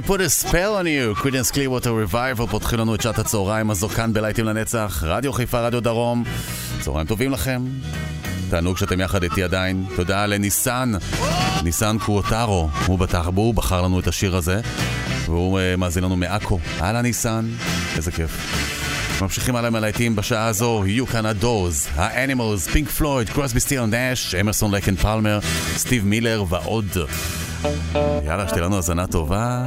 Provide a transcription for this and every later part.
I put a spell on you. קווידנס קלירווטר רווייבל פותחים לנו את שעת הצהריים הזו כאן בלהיטים לנצח. רדיו חיפה, רדיו דרום. צהריים טובים לכם. תענוג שאתם יחד איתי עדיין. תודה לניסן, ניסן קווטרו. הוא בטח, הוא בחר לנו את השיר הזה. והוא uh, מאזין לנו מעכו. אהלן ניסן, איזה כיף. ממשיכים הלאה מלהיטים בשעה הזו, יהיו כאן הדוז, האנימלס, פינק פלויד, קרוסבי סטיל נאש, אמרסון לקן פלמר, סטיב מילר ועוד. יאללה, שתהיה לנו האזנה טובה.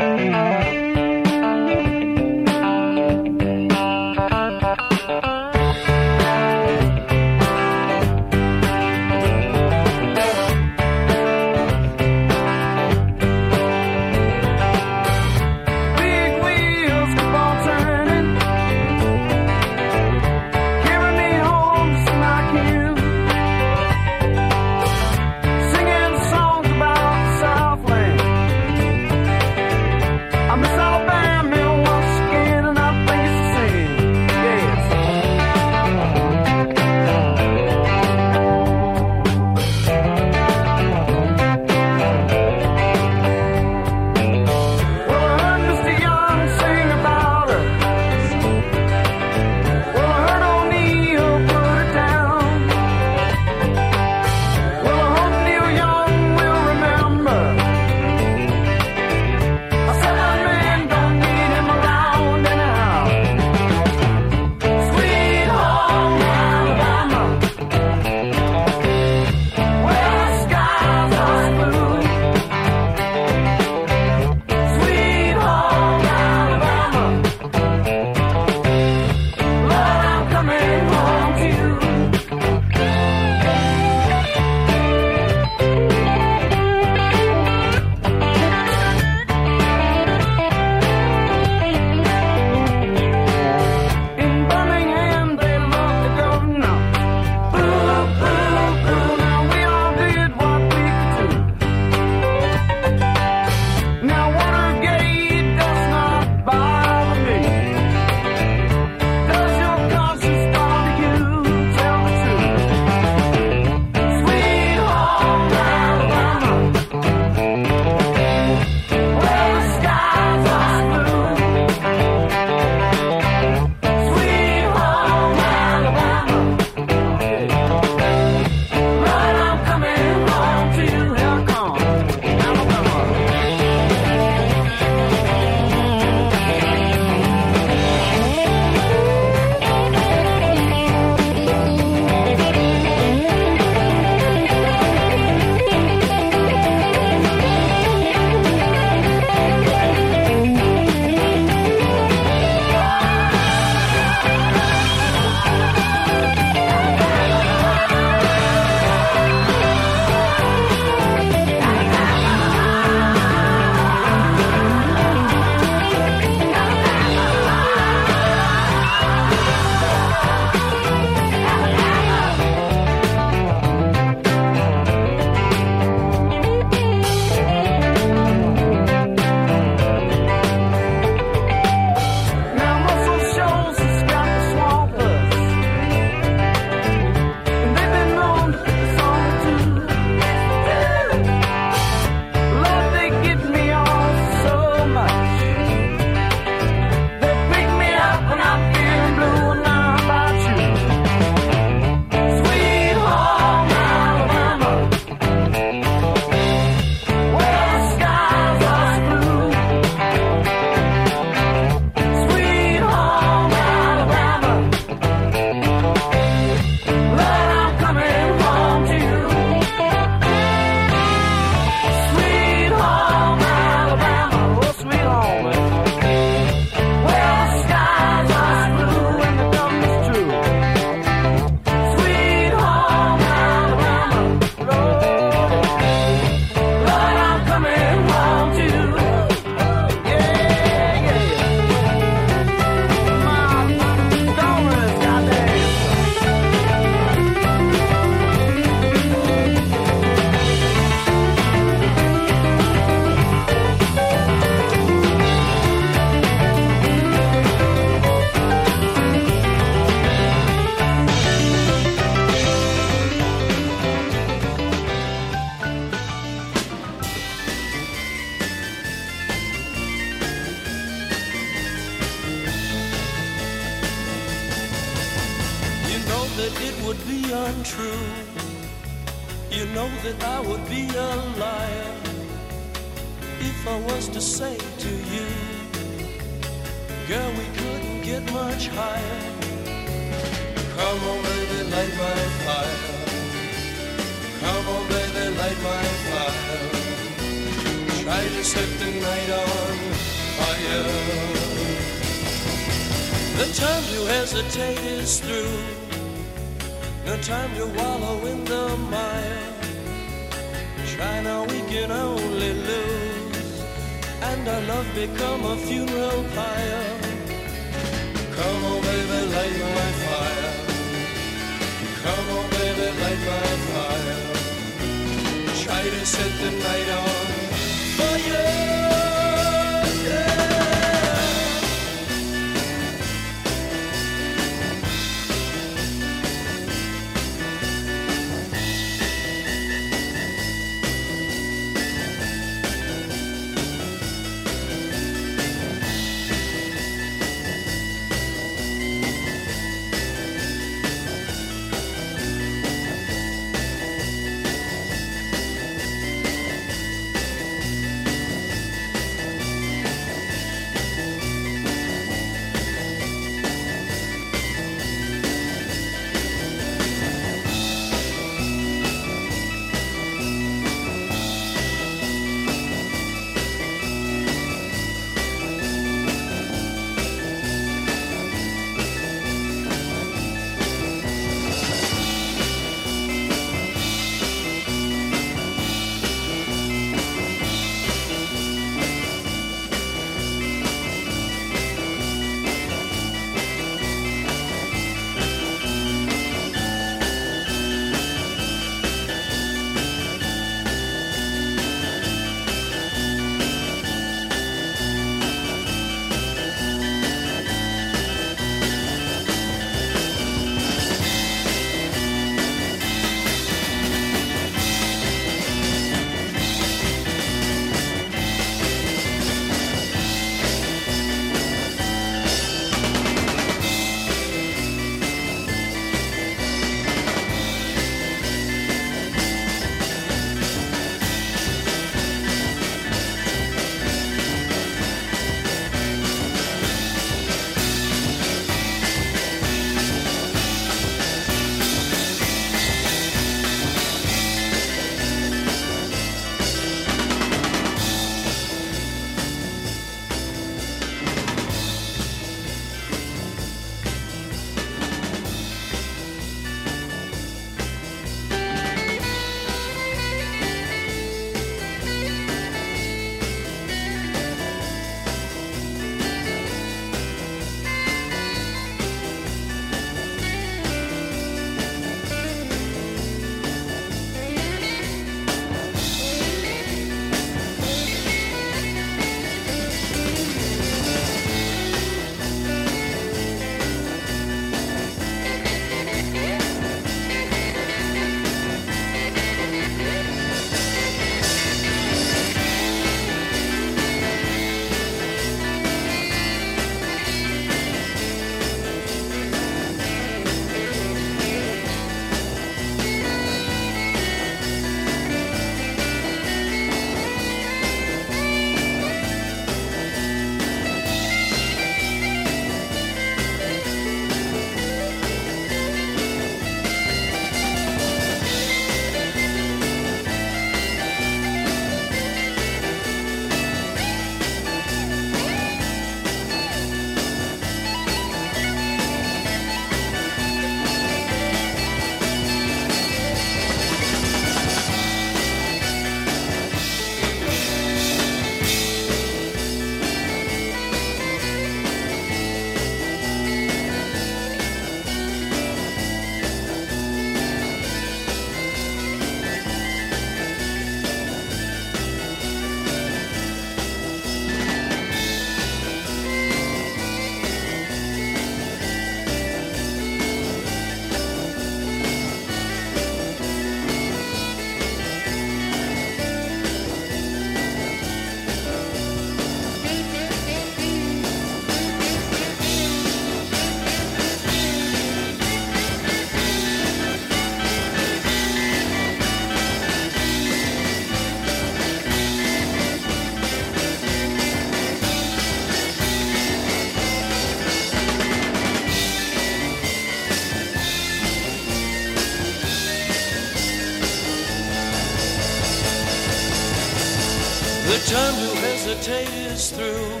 day is through.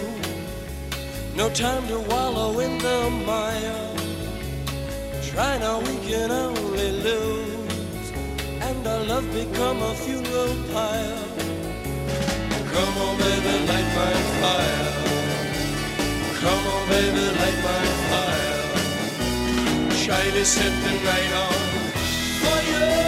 No time to wallow in the mire. Try now, we can only lose. And our love become a funeral pyre. Come on, baby, light my fire. Come on, baby, light my fire. Try set the night on fire.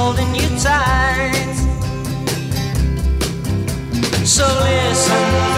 holding you tight. So listen.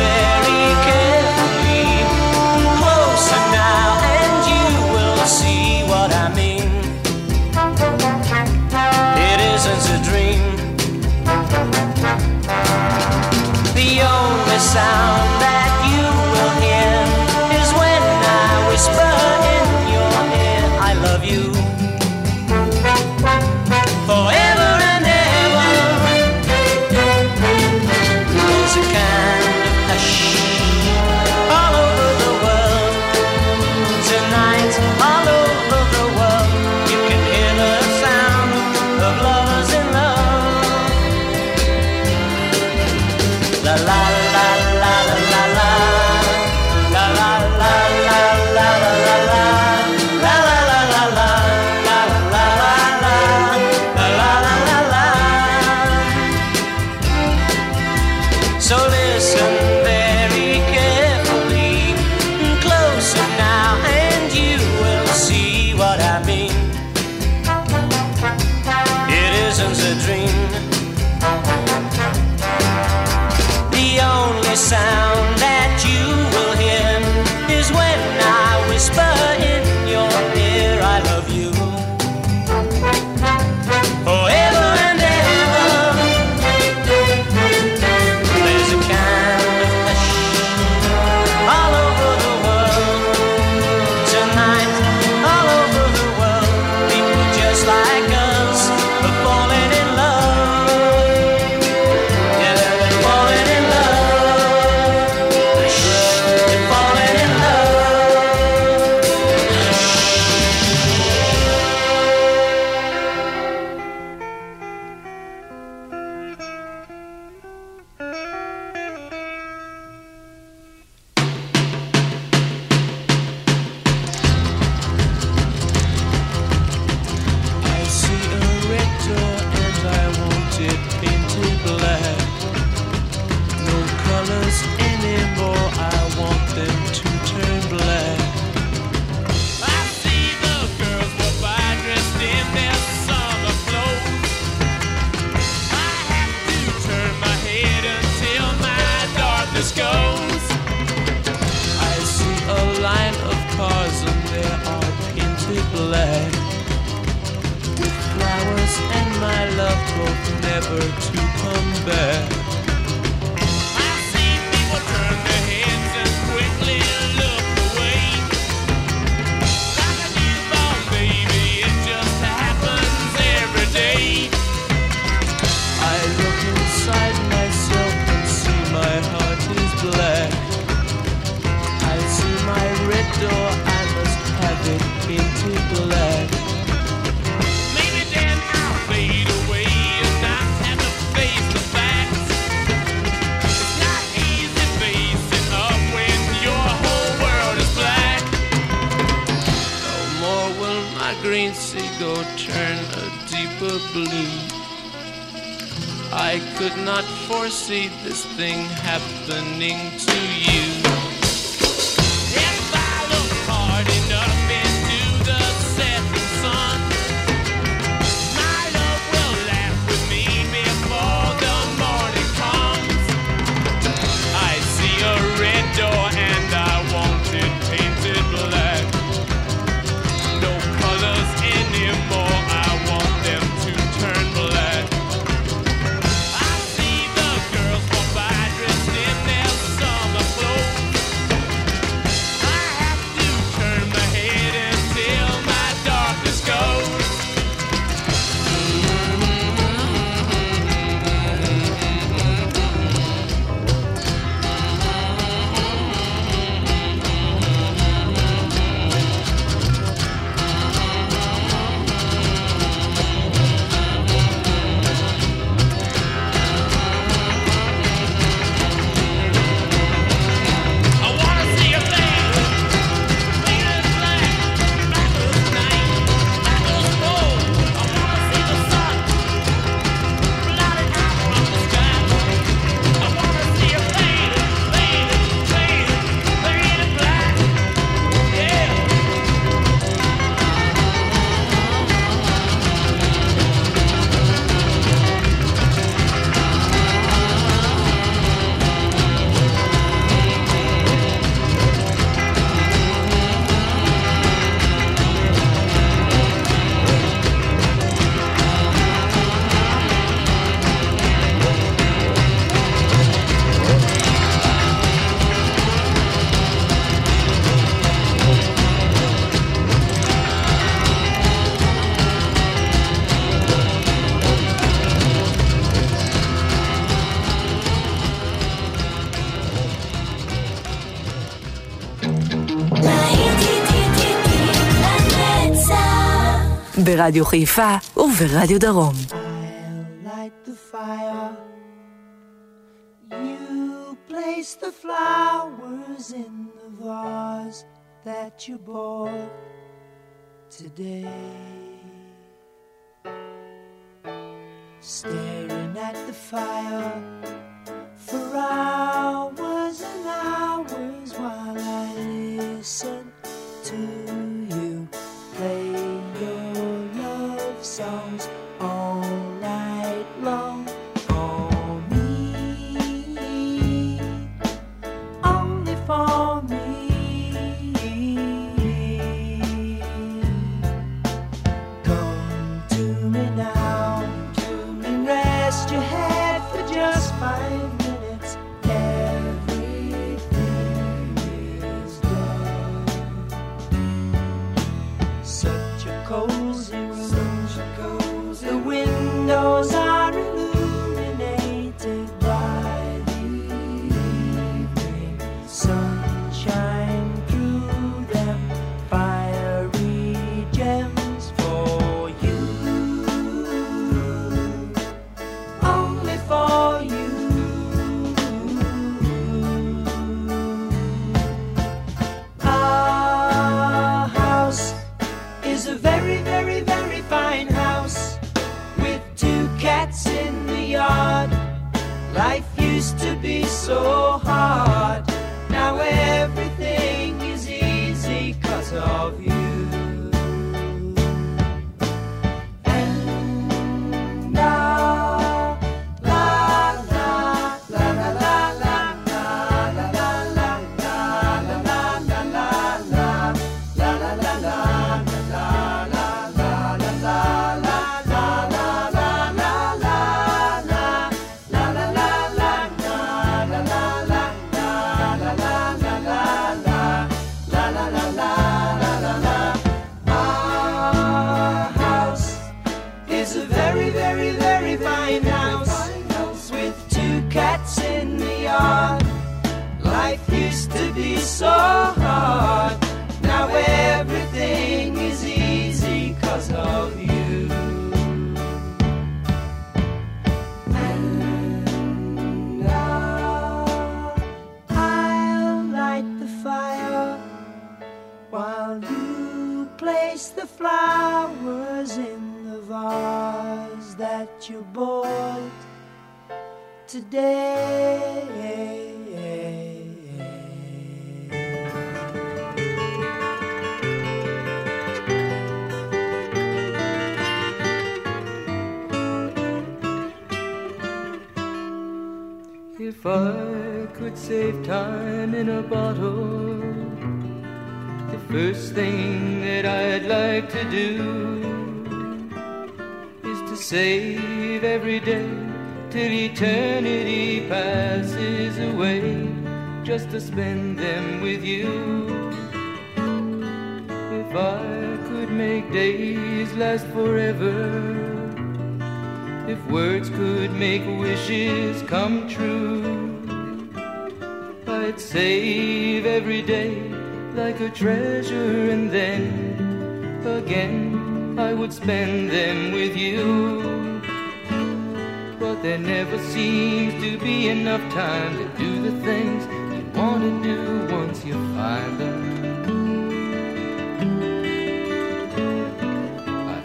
I could not foresee this thing happening to you. If I look hard enough. ברדיו חיפה וברדיו דרום. I'll light the fire. You place the flowers in the vase that you bought today. Staring at the fire for hours and hours while I listen to 정 If I could save time in a bottle, the first thing that I'd like to do is to save every day till eternity passes away, just to spend them with you. If I could make days last forever. If words could make wishes come true, I'd save every day like a treasure, and then again I would spend them with you. But there never seems to be enough time to do the things you want to do once you find them.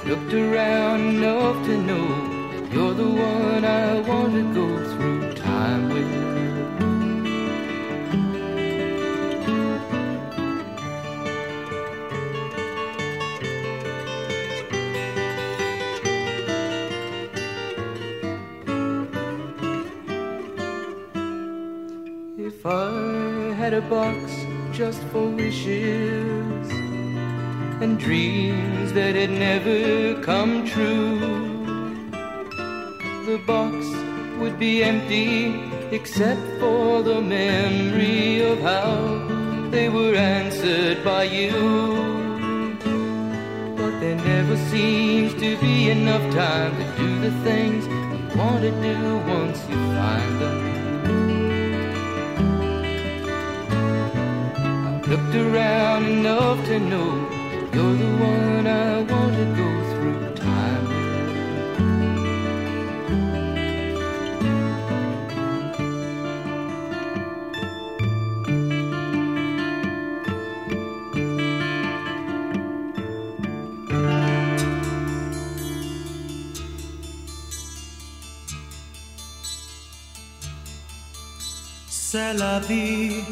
Looked around enough to know you're the one I want to go through time with. If I had a box just for wishes and dreams that had never come true, the box would be empty except for the memory of how they were answered by you. But there never seems to be enough time to do the things you want to do once you find them. I've looked around enough to know you're the one I want to go through C'est la vie.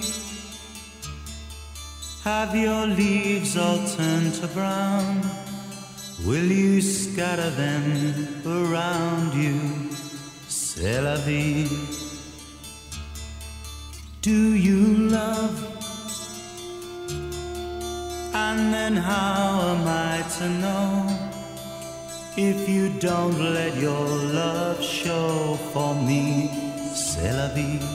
Have your leaves all turned to brown? Will you scatter them around you? C'est la vie. Do you love? And then how am I to know if you don't let your love show for me? C'est la vie.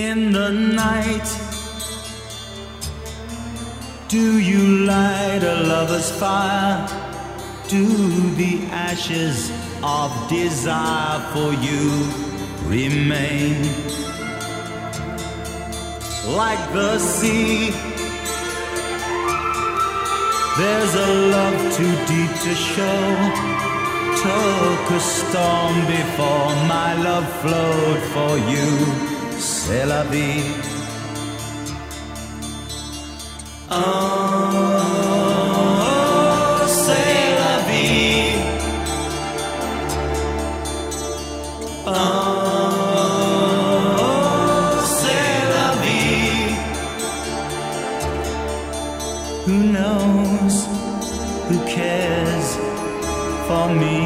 In the night, do you light a lover's fire? Do the ashes of desire for you remain? Like the sea, there's a love too deep to show. Took a storm before my love flowed for you. C'est la vie. Oh. Oh, c'est la vie. Who knows? Who cares for me?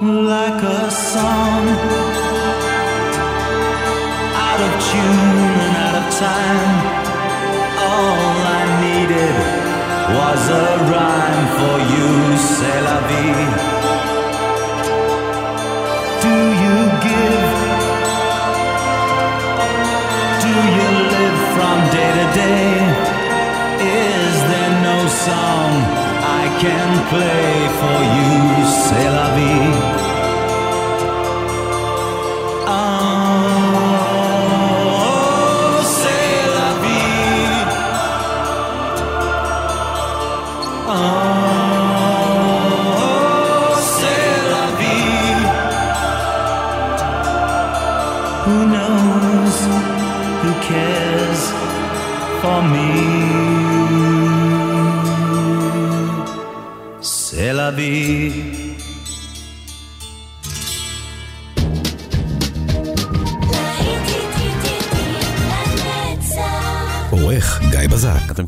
Like a song out of tune and out of time. All I needed was a rhyme for you, c'est la vie. Do you give? Do you live from day to day? Can play for you, c'est la vie?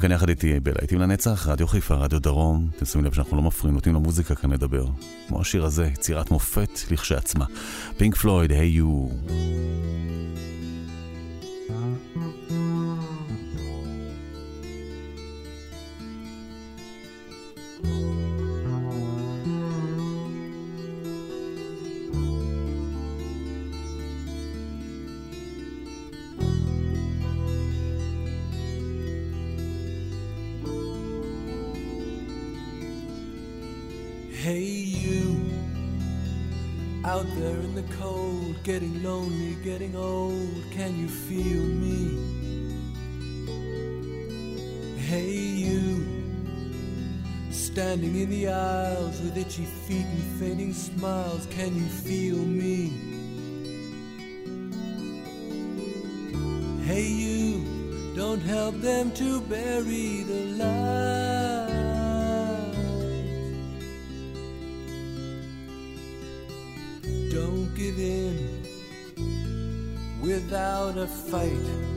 כאן יחד איתי בלהיטים לנצח, רדיו חיפה, רדיו דרום. אתם שמים לב שאנחנו לא מפריעים, נותנים למוזיקה כאן לדבר. כמו השיר הזה, יצירת מופת לכשעצמה. פינק פלויד, היי יו. Hey, you out there in the cold, getting lonely, getting old. Can you feel me? Hey, you standing in the aisles with itchy feet and fading smiles. Can you feel me? Hey, you don't help them to bury the light. without a fight.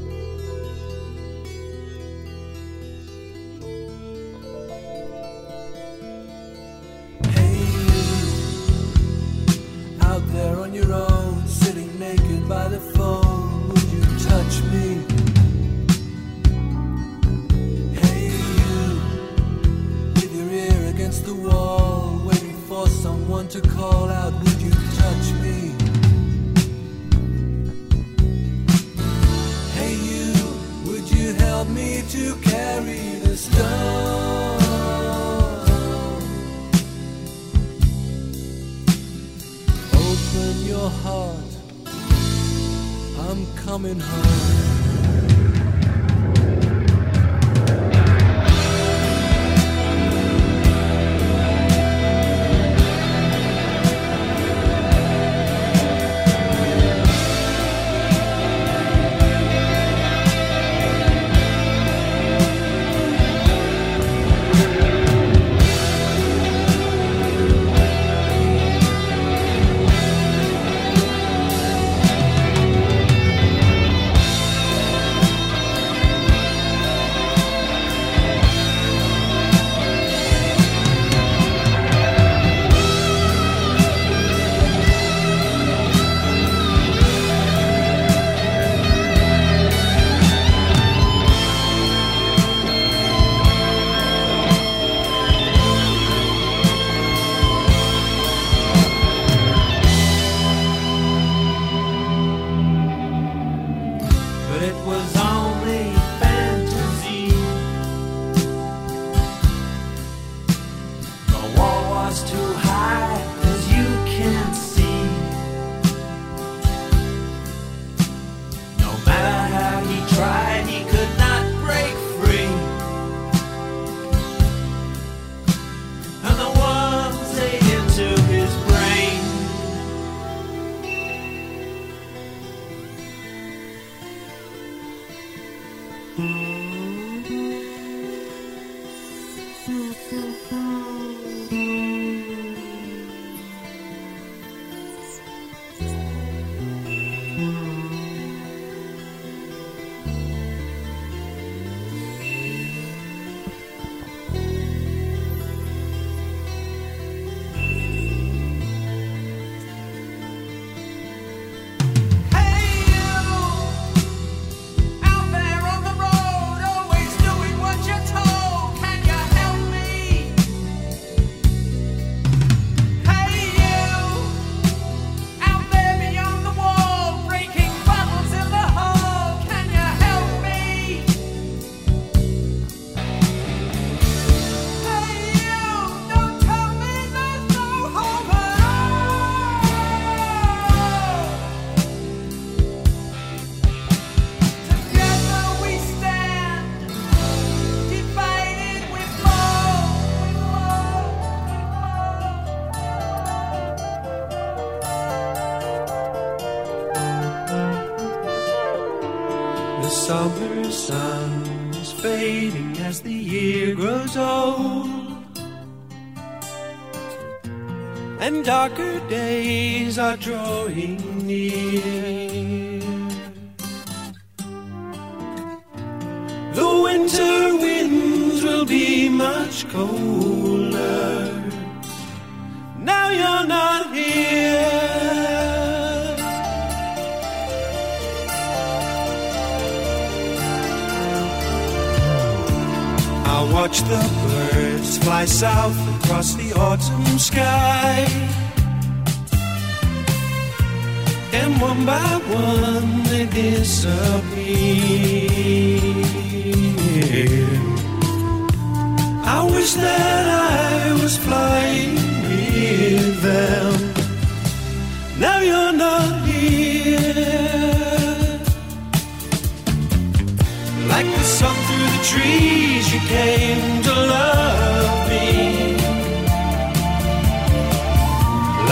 drove.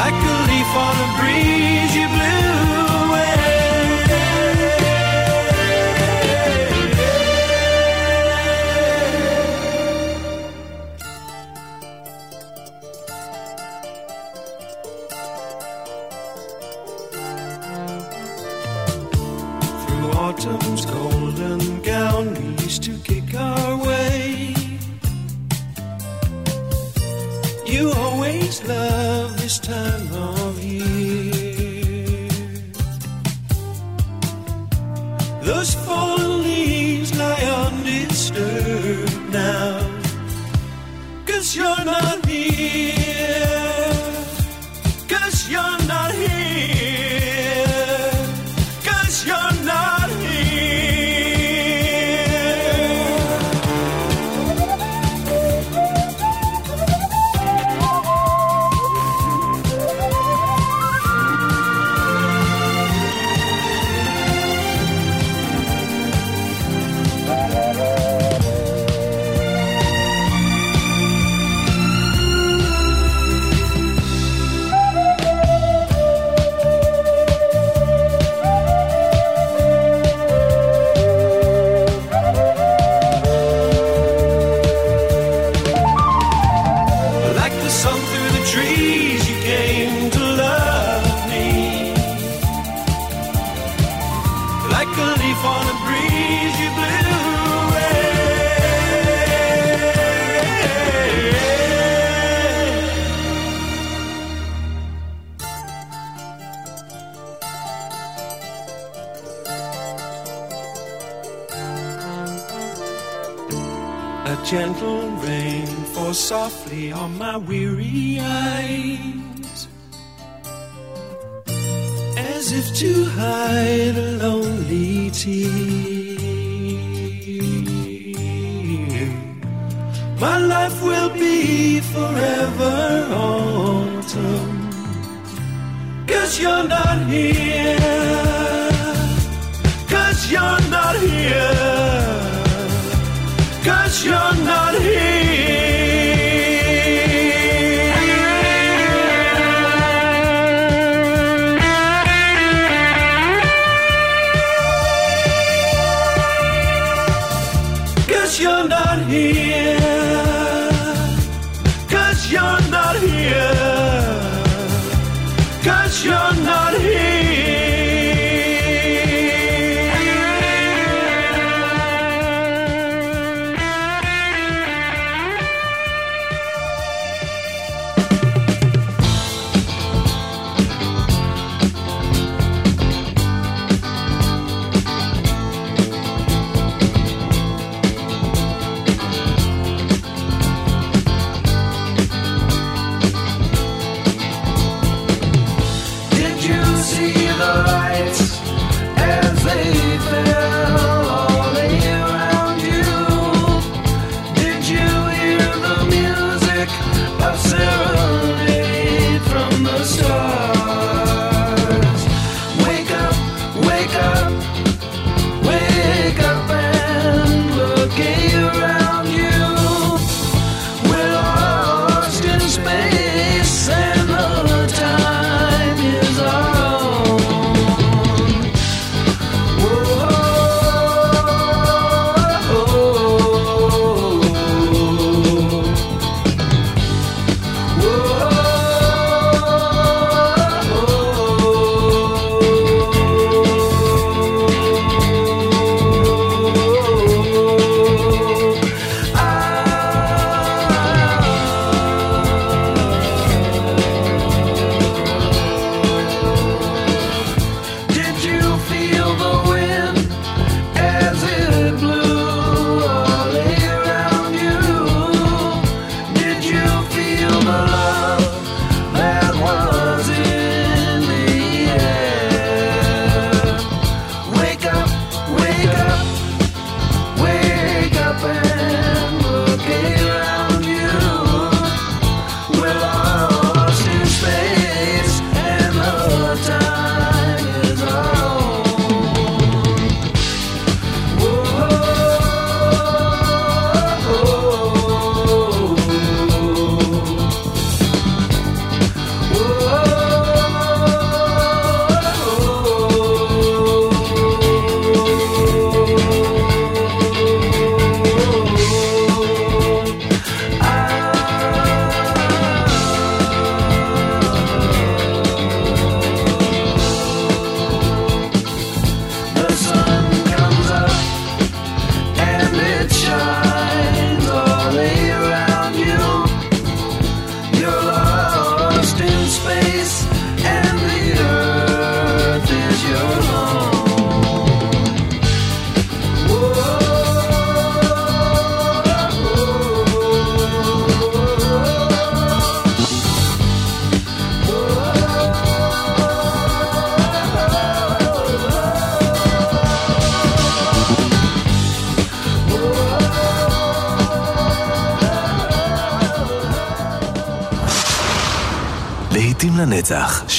like a leaf on a breeze you blew gentle rain falls softly on my weary eyes as if to hide a lonely tear. My life will be forever autumn, cause you're not here. you're not here.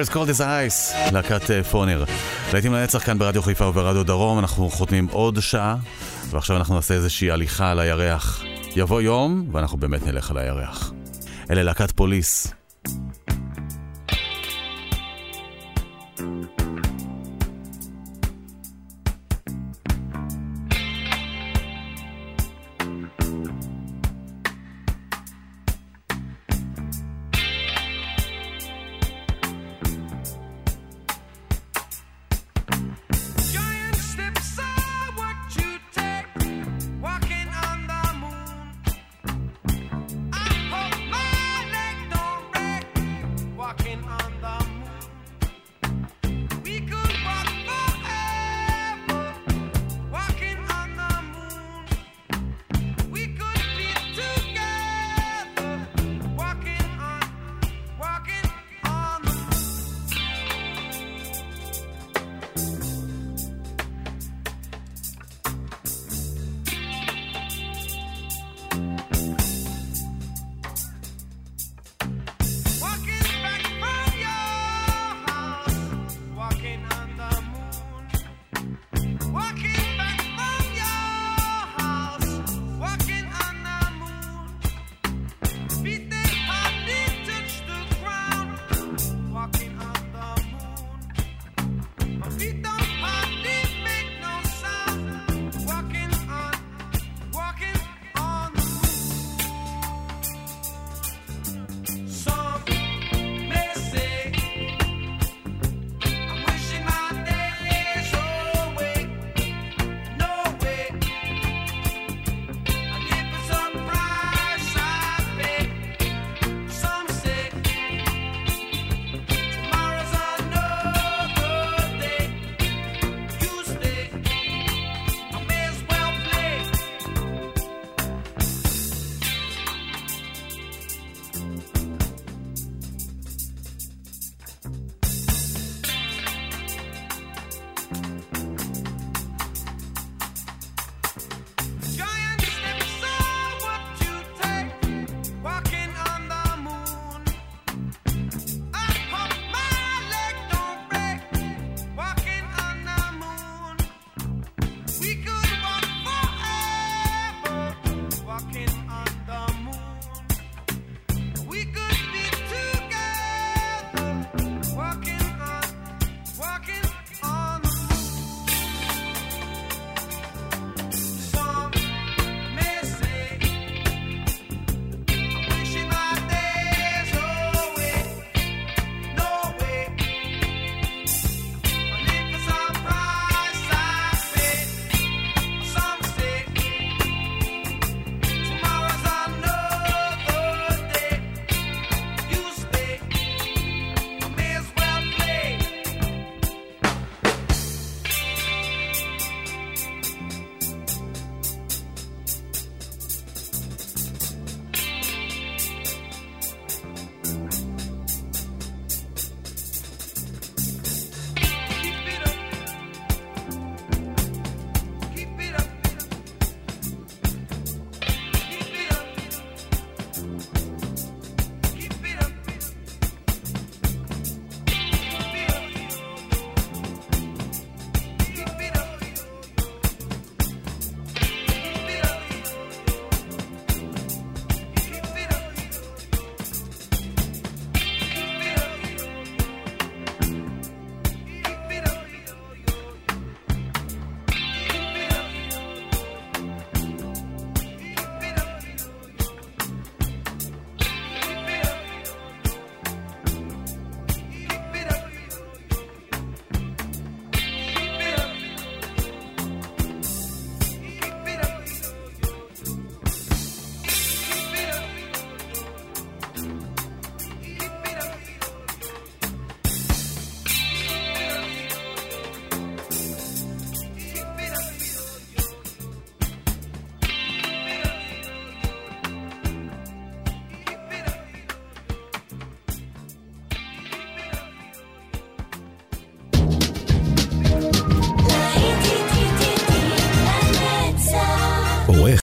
You're as cold as ice, להקת אה, פונר. להיטים לנצח כאן ברדיו חיפה וברדיו דרום, אנחנו חותמים עוד שעה, ועכשיו אנחנו נעשה איזושהי הליכה על הירח. יבוא יום, ואנחנו באמת נלך על הירח. אלה להקת פוליס.